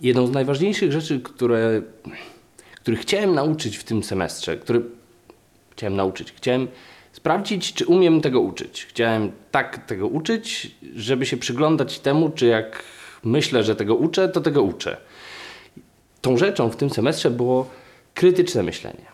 jedną z najważniejszych rzeczy, które, których chciałem nauczyć w tym semestrze, które chciałem nauczyć, chciałem sprawdzić, czy umiem tego uczyć. Chciałem tak tego uczyć, żeby się przyglądać temu, czy jak myślę, że tego uczę, to tego uczę. Tą rzeczą w tym semestrze było krytyczne myślenie.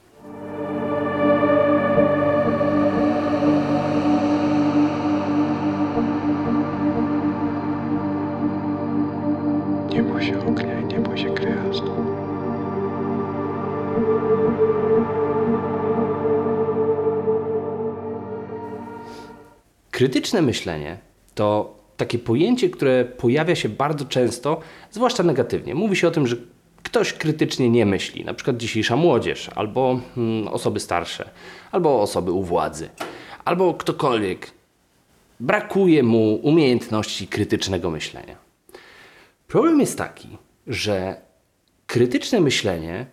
Krytyczne myślenie to takie pojęcie, które pojawia się bardzo często, zwłaszcza negatywnie. Mówi się o tym, że ktoś krytycznie nie myśli, na przykład dzisiejsza młodzież, albo mm, osoby starsze, albo osoby u władzy, albo ktokolwiek. Brakuje mu umiejętności krytycznego myślenia. Problem jest taki, że krytyczne myślenie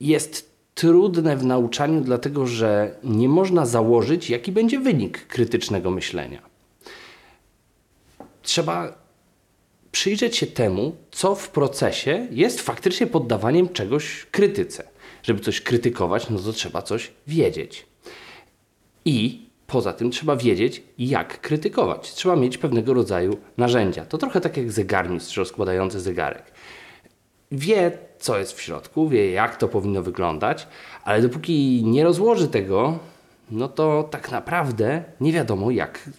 jest trudne w nauczaniu, dlatego że nie można założyć, jaki będzie wynik krytycznego myślenia. Trzeba przyjrzeć się temu, co w procesie jest faktycznie poddawaniem czegoś krytyce. Żeby coś krytykować, no to trzeba coś wiedzieć. I poza tym trzeba wiedzieć, jak krytykować. Trzeba mieć pewnego rodzaju narzędzia. To trochę tak jak zegarmistrz rozkładający zegarek. Wie, co jest w środku, wie, jak to powinno wyglądać, ale dopóki nie rozłoży tego, no to tak naprawdę nie wiadomo, jak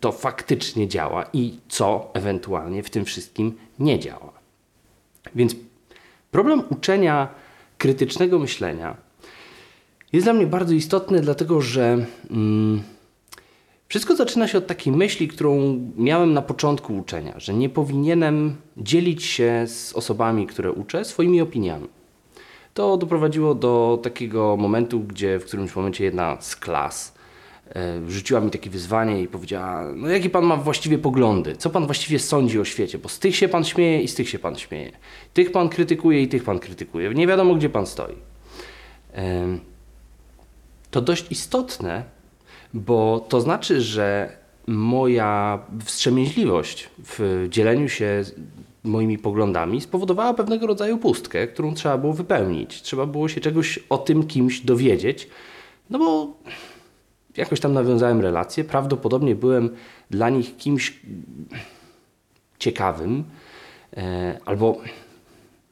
to faktycznie działa i co ewentualnie w tym wszystkim nie działa. Więc problem uczenia krytycznego myślenia jest dla mnie bardzo istotny, dlatego że mm, wszystko zaczyna się od takiej myśli, którą miałem na początku uczenia, że nie powinienem dzielić się z osobami, które uczę, swoimi opiniami. To doprowadziło do takiego momentu, gdzie w którymś momencie jedna z klas e, wrzuciła mi takie wyzwanie i powiedziała: No, jakie pan ma właściwie poglądy? Co pan właściwie sądzi o świecie? Bo z tych się pan śmieje i z tych się pan śmieje. Tych pan krytykuje i tych pan krytykuje. Nie wiadomo, gdzie pan stoi. To dość istotne, bo to znaczy, że moja wstrzemięźliwość w dzieleniu się moimi poglądami spowodowała pewnego rodzaju pustkę, którą trzeba było wypełnić. Trzeba było się czegoś o tym kimś dowiedzieć, no bo jakoś tam nawiązałem relacje. Prawdopodobnie byłem dla nich kimś ciekawym, e, albo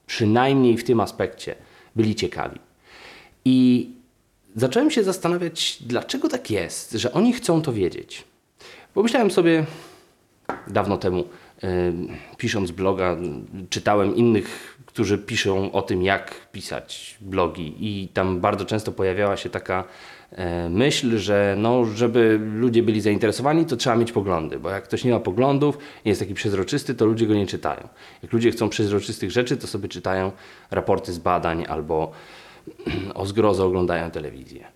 przynajmniej w tym aspekcie byli ciekawi. I zacząłem się zastanawiać, dlaczego tak jest, że oni chcą to wiedzieć. Pomyślałem sobie dawno temu, y, pisząc bloga, czytałem innych, którzy piszą o tym, jak pisać blogi, i tam bardzo często pojawiała się taka e, myśl, że no, żeby ludzie byli zainteresowani, to trzeba mieć poglądy, bo jak ktoś nie ma poglądów, jest taki przezroczysty, to ludzie go nie czytają. Jak ludzie chcą przezroczystych rzeczy, to sobie czytają raporty z badań albo o zgrozę oglądają telewizję.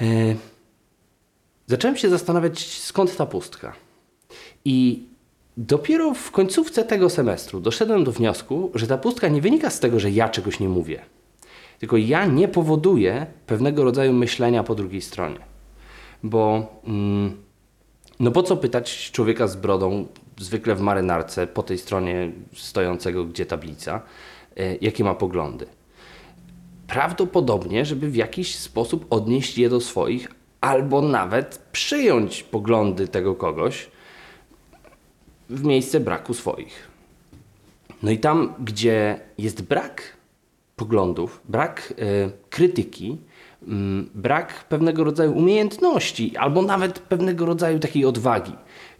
E, Zacząłem się zastanawiać, skąd ta pustka. I dopiero w końcówce tego semestru doszedłem do wniosku, że ta pustka nie wynika z tego, że ja czegoś nie mówię, tylko ja nie powoduję pewnego rodzaju myślenia po drugiej stronie. Bo mm, no po co pytać człowieka z brodą, zwykle w marynarce, po tej stronie stojącego, gdzie tablica, e, jakie ma poglądy? Prawdopodobnie, żeby w jakiś sposób odnieść je do swoich, albo nawet przyjąć poglądy tego kogoś w miejsce braku swoich. No i tam, gdzie jest brak poglądów, brak e, krytyki, mm, brak pewnego rodzaju umiejętności, albo nawet pewnego rodzaju takiej odwagi,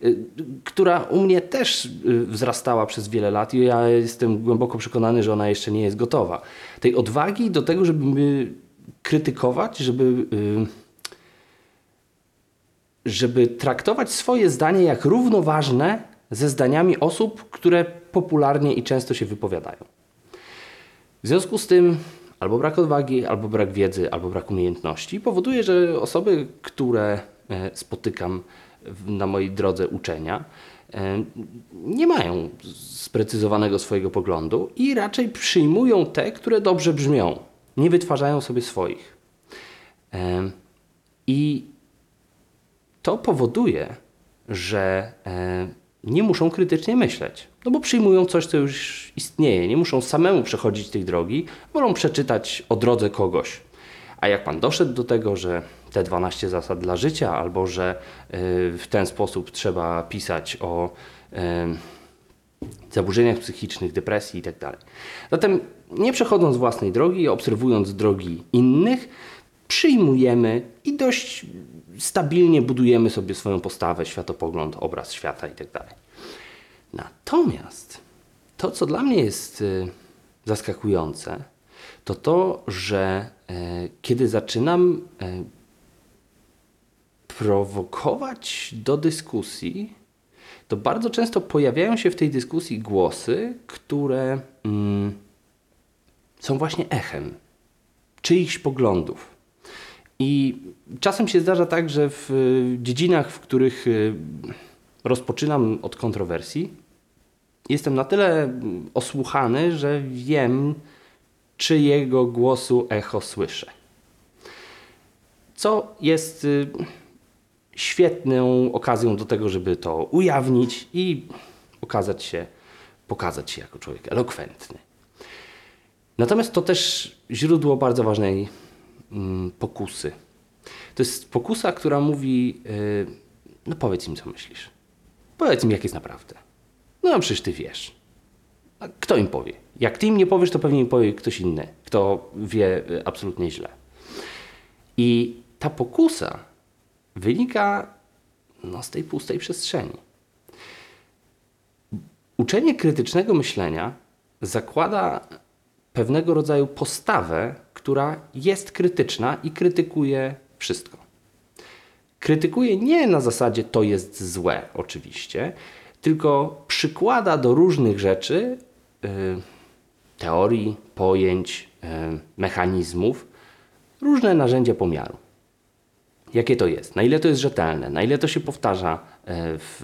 y, która u mnie też y, wzrastała przez wiele lat i ja jestem głęboko przekonany, że ona jeszcze nie jest gotowa. Tej odwagi do tego, żeby krytykować, żeby, żeby traktować swoje zdanie jak równoważne ze zdaniami osób, które popularnie i często się wypowiadają. W związku z tym albo brak odwagi, albo brak wiedzy, albo brak umiejętności powoduje, że osoby, które e, spotykam na mojej drodze uczenia, e, nie mają sprecyzowanego swojego poglądu i raczej przyjmują te, które dobrze brzmią. Nie wytwarzają sobie swoich. E, I to powoduje, że nie muszą krytycznie myśleć, no bo przyjmują coś, co już istnieje, nie muszą samemu przechodzić tej drogi, wolą przeczytać o drodze kogoś. A jak pan doszedł do tego, że te 12 zasad dla życia, albo że y, w ten sposób trzeba pisać o y, zaburzeniach psychicznych, depresji itd. Zatem nie przechodząc własnej drogi, obserwując drogi innych, przyjmujemy i dość stabilnie budujemy sobie swoją postawę, światopogląd, obraz świata itd. Natomiast to, co dla mnie jest y, zaskakujące, to to, że y, kiedy zaczynam y, prowokować do dyskusji, to bardzo często pojawiają się w tej dyskusji głosy, które mm, są właśnie echem czyichś poglądów. I czasem się zdarza tak, że w y, dziedzinach, w których y, rozpoczynam od kontrowersji, jestem na tyle mm, osłuchany, że wiem, czyjego głosu echo słyszę. Co jest y, świetną okazją do tego, żeby to ujawnić i okazać się, pokazać się jako człowiek elokwentny. Natomiast to też źródło bardzo ważnej pokusy. To jest pokusa, która mówi: yy, No powiedz im, co myślisz. Powiedz im, jak jest naprawdę. No przecież ty wiesz. A kto im powie? Jak ty im nie powiesz, to pewnie im powie ktoś inny, kto wie y, absolutnie źle. I ta pokusa wynika no, z tej pustej przestrzeni. Uczenie krytycznego myślenia zakłada pewnego rodzaju postawę, która jest krytyczna i krytykuje wszystko. Krytykuje nie na zasadzie to jest złe, oczywiście, tylko przykłada do różnych rzeczy, yy, teorii, pojęć, yy, mechanizmów, różne narzędzia pomiaru. Jakie to jest? Na ile to jest rzetelne? Na ile to się powtarza w,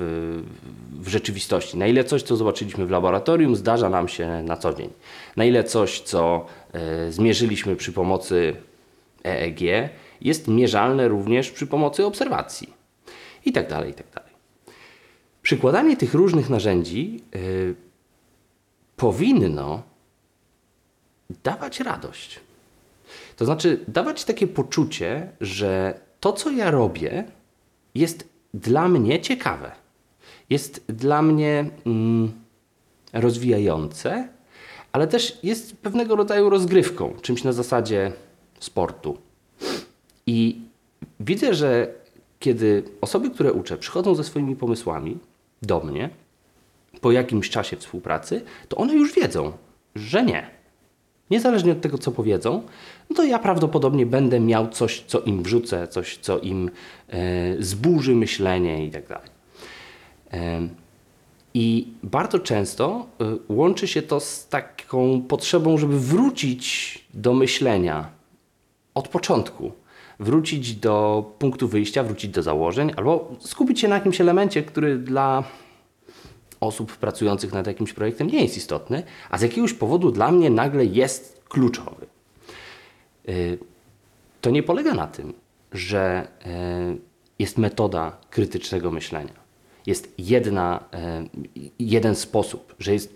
w rzeczywistości? Na ile coś, co zobaczyliśmy w laboratorium, zdarza nam się na co dzień? Na ile coś, co e, zmierzyliśmy przy pomocy EEG, jest mierzalne również przy pomocy obserwacji? I tak dalej, i tak dalej. Przykładanie tych różnych narzędzi y, powinno dawać radość. To znaczy dawać takie poczucie, że to, co ja robię, jest dla mnie ciekawe. Jest dla mnie mm, rozwijające, ale też jest pewnego rodzaju rozgrywką, czymś na zasadzie sportu. I widzę, że kiedy osoby, które uczę, przychodzą ze swoimi pomysłami do mnie po jakimś czasie współpracy, to one już wiedzą, że nie. Niezależnie od tego, co powiedzą, no to ja prawdopodobnie będę miał coś, co im wrzucę, coś, co im e, zburzy myślenie i tak dalej. E, I bardzo często e, łączy się to z taką potrzebą, żeby wrócić do myślenia od początku. Wrócić do punktu wyjścia, wrócić do założeń, albo skupić się na jakimś elemencie, który dla osób pracujących nad jakimś projektem nie jest istotny, a z jakiegoś powodu dla mnie nagle jest kluczowy. Y, to nie polega na tym, że y, jest metoda krytycznego myślenia. Jest jedna, y, jeden sposób, że jest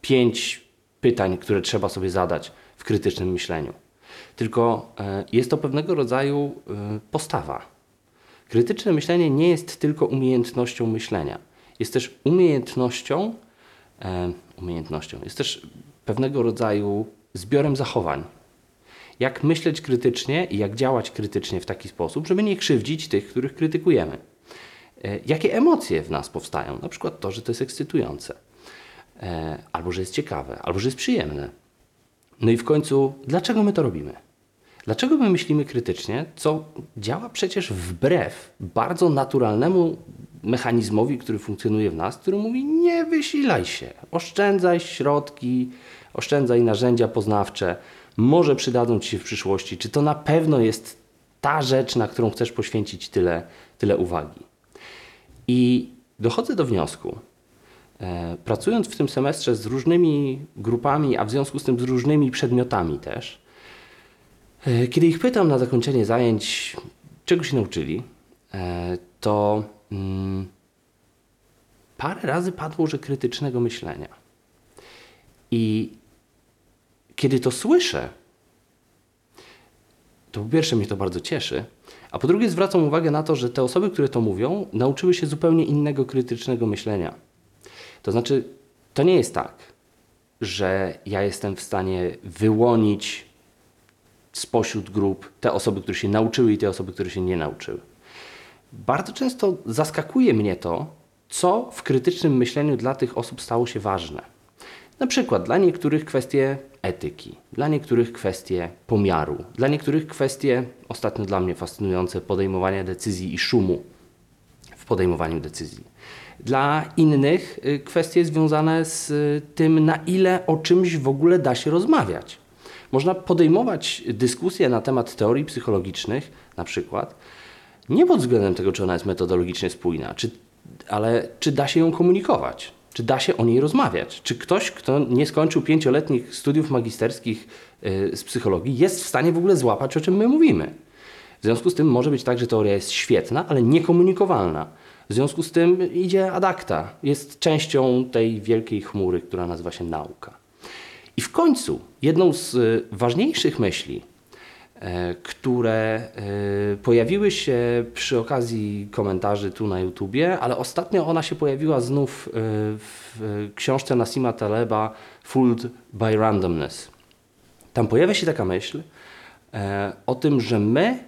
pięć pytań, które trzeba sobie zadać w krytycznym myśleniu. Tylko jest to pewnego rodzaju postawa. Krytyczne myślenie nie jest tylko umiejętnością myślenia. Jest też umiejętnością, umiejętnością, jest też pewnego rodzaju zbiorem zachowań, jak myśleć krytycznie i jak działać krytycznie w taki sposób, żeby nie krzywdzić tych, których krytykujemy. E, jakie emocje w nas powstają? Na przykład to, że to jest ekscytujące, e, albo że jest ciekawe, albo że jest przyjemne. No i w końcu, dlaczego my to robimy? Dlaczego my myślimy krytycznie, co działa przecież wbrew bardzo naturalnemu mechanizmowi, który funkcjonuje w nas, który mówi: nie wysilaj się, oszczędzaj środki, oszczędzaj narzędzia poznawcze, może przydadzą Ci się w przyszłości, czy to na pewno jest ta rzecz, na którą chcesz poświęcić tyle, tyle uwagi. I dochodzę do wniosku, e, pracując w tym semestrze z różnymi grupami, a w związku z tym z różnymi przedmiotami też, e, kiedy ich pytam na zakończenie zajęć, czego się nauczyli, to mm, parę razy padło, że krytycznego myślenia. I kiedy to słyszę, to po pierwsze mnie to bardzo cieszy, a po drugie zwracam uwagę na to, że te osoby, które to mówią, nauczyły się zupełnie innego krytycznego myślenia. To znaczy, to nie jest tak, że ja jestem w stanie wyłonić spośród grup te osoby, które się nauczyły i te osoby, które się nie nauczyły. Bardzo często zaskakuje mnie to, co w krytycznym myśleniu dla tych osób stało się ważne. Na przykład dla niektórych kwestie etyki, dla niektórych kwestie pomiaru, dla niektórych kwestie, ostatnio dla mnie fascynujące, podejmowania decyzji i szumu w podejmowaniu decyzji. Dla innych y, kwestie związane z y, tym, na ile o czymś w ogóle da się rozmawiać. Można podejmować dyskusję na temat teorii psychologicznych, na przykład, nie pod względem tego, czy ona jest metodologicznie spójna, czy, ale czy da się ją komunikować, czy da się o niej rozmawiać. Czy ktoś, kto nie skończył pięcioletnich studiów magisterskich y, z psychologii, jest w stanie w ogóle złapać, o czym my mówimy. W związku z tym może być tak, że teoria jest świetna, ale niekomunikowalna. W związku z tym idzie ad acta, jest częścią tej wielkiej chmury, która nazywa się nauka. I w końcu jedną z y, ważniejszych myśli, które e, pojawiły się przy okazji komentarzy tu na YouTubie, ale ostatnio ona się pojawiła znów e, w książce Nasima Taleba Fooled by Randomness. Tam pojawia się taka myśl e, o tym, że my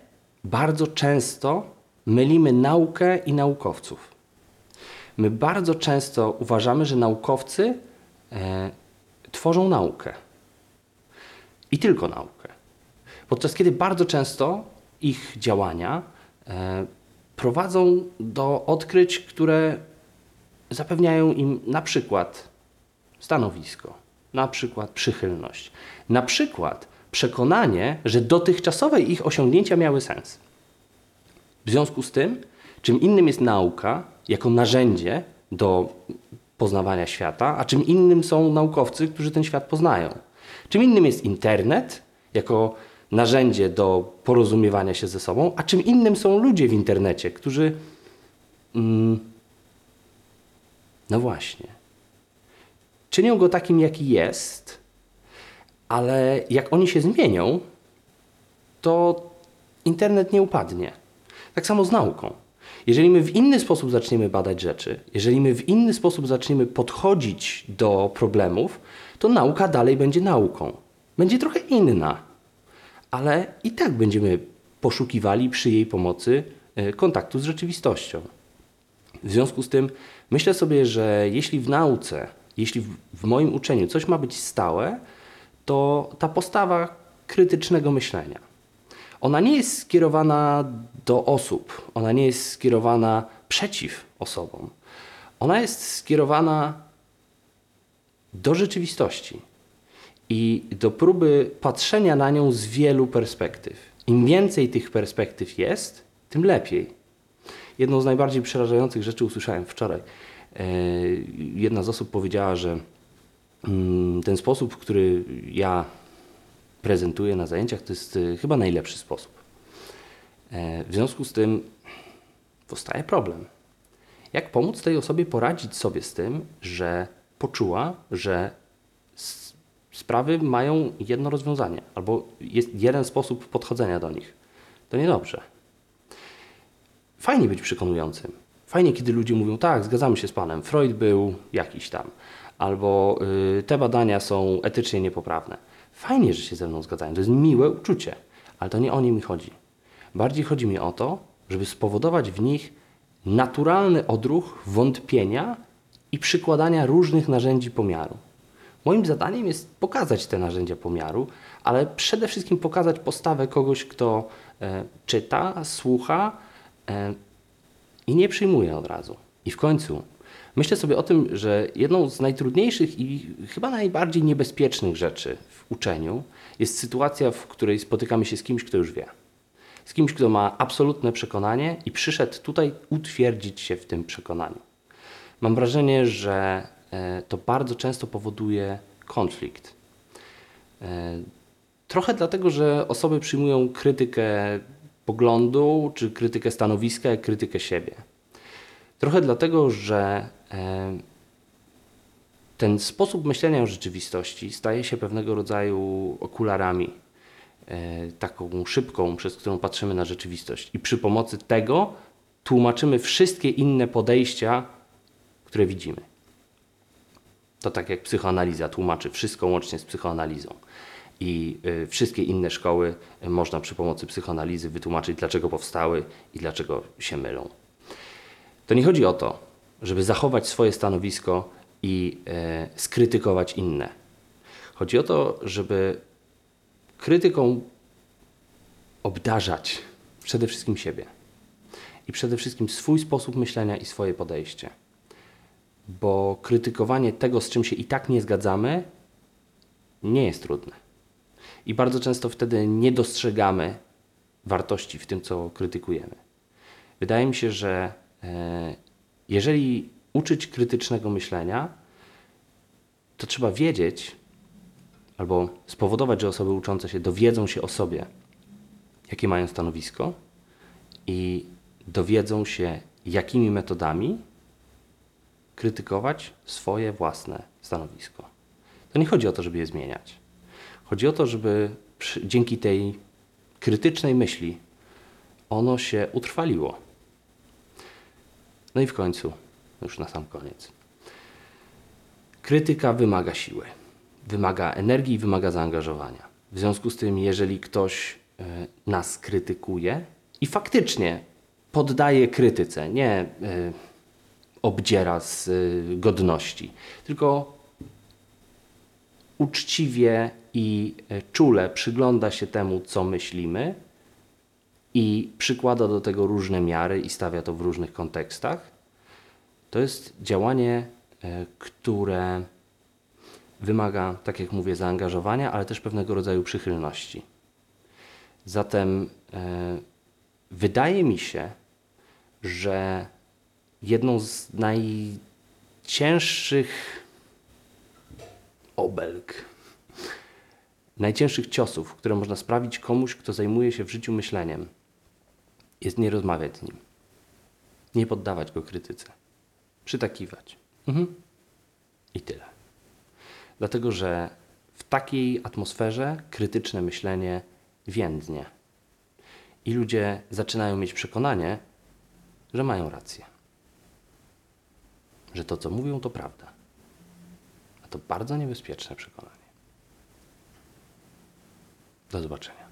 bardzo często mylimy naukę i naukowców. My bardzo często uważamy, że naukowcy e, tworzą naukę. I tylko naukę. Podczas kiedy bardzo często ich działania e, prowadzą do odkryć, które zapewniają im na przykład stanowisko, na przykład przychylność, na przykład przekonanie, że dotychczasowe ich osiągnięcia miały sens. W związku z tym, czym innym jest nauka jako narzędzie do poznawania świata, a czym innym są naukowcy, którzy ten świat poznają. Czym innym jest internet jako narzędzie do porozumiewania się ze sobą, a czym innym są ludzie w internecie, którzy. Mm, no właśnie. Czynią go takim, jaki jest, ale jak oni się zmienią, to internet nie upadnie. Tak samo z nauką. Jeżeli my w inny sposób zaczniemy badać rzeczy, jeżeli my w inny sposób zaczniemy podchodzić do problemów, to nauka dalej będzie nauką. Będzie trochę inna, ale i tak będziemy poszukiwali przy jej pomocy e, kontaktu z rzeczywistością. W związku z tym myślę sobie, że jeśli w nauce, jeśli w, w moim uczeniu coś ma być stałe, to ta postawa krytycznego myślenia. Ona nie jest skierowana do osób, ona nie jest skierowana przeciw osobom. Ona jest skierowana do rzeczywistości i do próby patrzenia na nią z wielu perspektyw. Im więcej tych perspektyw jest, tym lepiej. Jedną z najbardziej przerażających rzeczy usłyszałem wczoraj. E, jedna z osób powiedziała, że mm, ten sposób, który ja prezentuję na zajęciach, to jest e, chyba najlepszy sposób. E, w związku z tym powstaje problem. Jak pomóc tej osobie poradzić sobie z tym, że poczuła, że sprawy mają jedno rozwiązanie, albo jest jeden sposób podchodzenia do nich. To niedobrze. Fajnie być przekonującym. Fajnie, kiedy ludzie mówią, tak, zgadzamy się z Panem, Freud był jakiś tam, albo y, te badania są etycznie niepoprawne. Fajnie, że się ze mną zgadzają, to jest miłe uczucie, ale to nie o nie mi chodzi. Bardziej chodzi mi o to, żeby spowodować w nich naturalny odruch wątpienia i przykładania różnych narzędzi pomiaru. Moim zadaniem jest pokazać te narzędzia pomiaru, ale przede wszystkim pokazać postawę kogoś, kto e, czyta, słucha e, i nie przyjmuje od razu. I w końcu myślę sobie o tym, że jedną z najtrudniejszych i chyba najbardziej niebezpiecznych rzeczy w uczeniu jest sytuacja, w której spotykamy się z kimś, kto już wie. Z kimś, kto ma absolutne przekonanie i przyszedł tutaj utwierdzić się w tym przekonaniu. Mam wrażenie, że to bardzo często powoduje konflikt. E, trochę dlatego, że osoby przyjmują krytykę poglądu, czy krytykę stanowiska, jak krytykę siebie. Trochę dlatego, że e, ten sposób myślenia o rzeczywistości staje się pewnego rodzaju okularami, e, taką szybką, przez którą patrzymy na rzeczywistość. I przy pomocy tego tłumaczymy wszystkie inne podejścia, które widzimy. To tak jak psychoanaliza tłumaczy wszystko łącznie z psychoanalizą. I y, wszystkie inne szkoły y, można przy pomocy psychoanalizy wytłumaczyć, dlaczego powstały i dlaczego się mylą. To nie chodzi o to, żeby zachować swoje stanowisko i e, skrytykować inne. Chodzi o to, żeby krytyką obdarzać przede wszystkim siebie i przede wszystkim swój sposób myślenia i swoje podejście. Bo krytykowanie tego, z czym się i tak nie zgadzamy, nie jest trudne. I bardzo często wtedy nie dostrzegamy wartości w tym, co krytykujemy. Wydaje mi się, że e, jeżeli uczyć krytycznego myślenia, to trzeba wiedzieć albo spowodować, że osoby uczące się dowiedzą się o sobie, jakie mają stanowisko i dowiedzą się, jakimi metodami krytykować swoje własne stanowisko. To nie chodzi o to, żeby je zmieniać. Chodzi o to, żeby przy, dzięki tej krytycznej myśli ono się utrwaliło. No i w końcu, już na sam koniec. Krytyka wymaga siły, wymaga energii wymaga zaangażowania. W związku z tym, jeżeli ktoś e, nas krytykuje i faktycznie poddaje krytyce, nie e, obdziera z e, godności, tylko uczciwie i e, czule przygląda się temu, co myślimy i przykłada do tego różne miary i stawia to w różnych kontekstach, to jest działanie, e, które wymaga, tak jak mówię, zaangażowania, ale też pewnego rodzaju przychylności. Zatem e, wydaje mi się, że jedną z najcięższych obelg, najcięższych ciosów, które można sprawić komuś, kto zajmuje się w życiu myśleniem, jest nie rozmawiać z nim. Nie poddawać go krytyce. Przytakiwać. Mhm. I tyle. Dlatego, że w takiej atmosferze krytyczne myślenie więdnie. I ludzie zaczynają mieć przekonanie, że mają rację. Że to, co mówią, to prawda. A to bardzo niebezpieczne przekonanie. Do zobaczenia.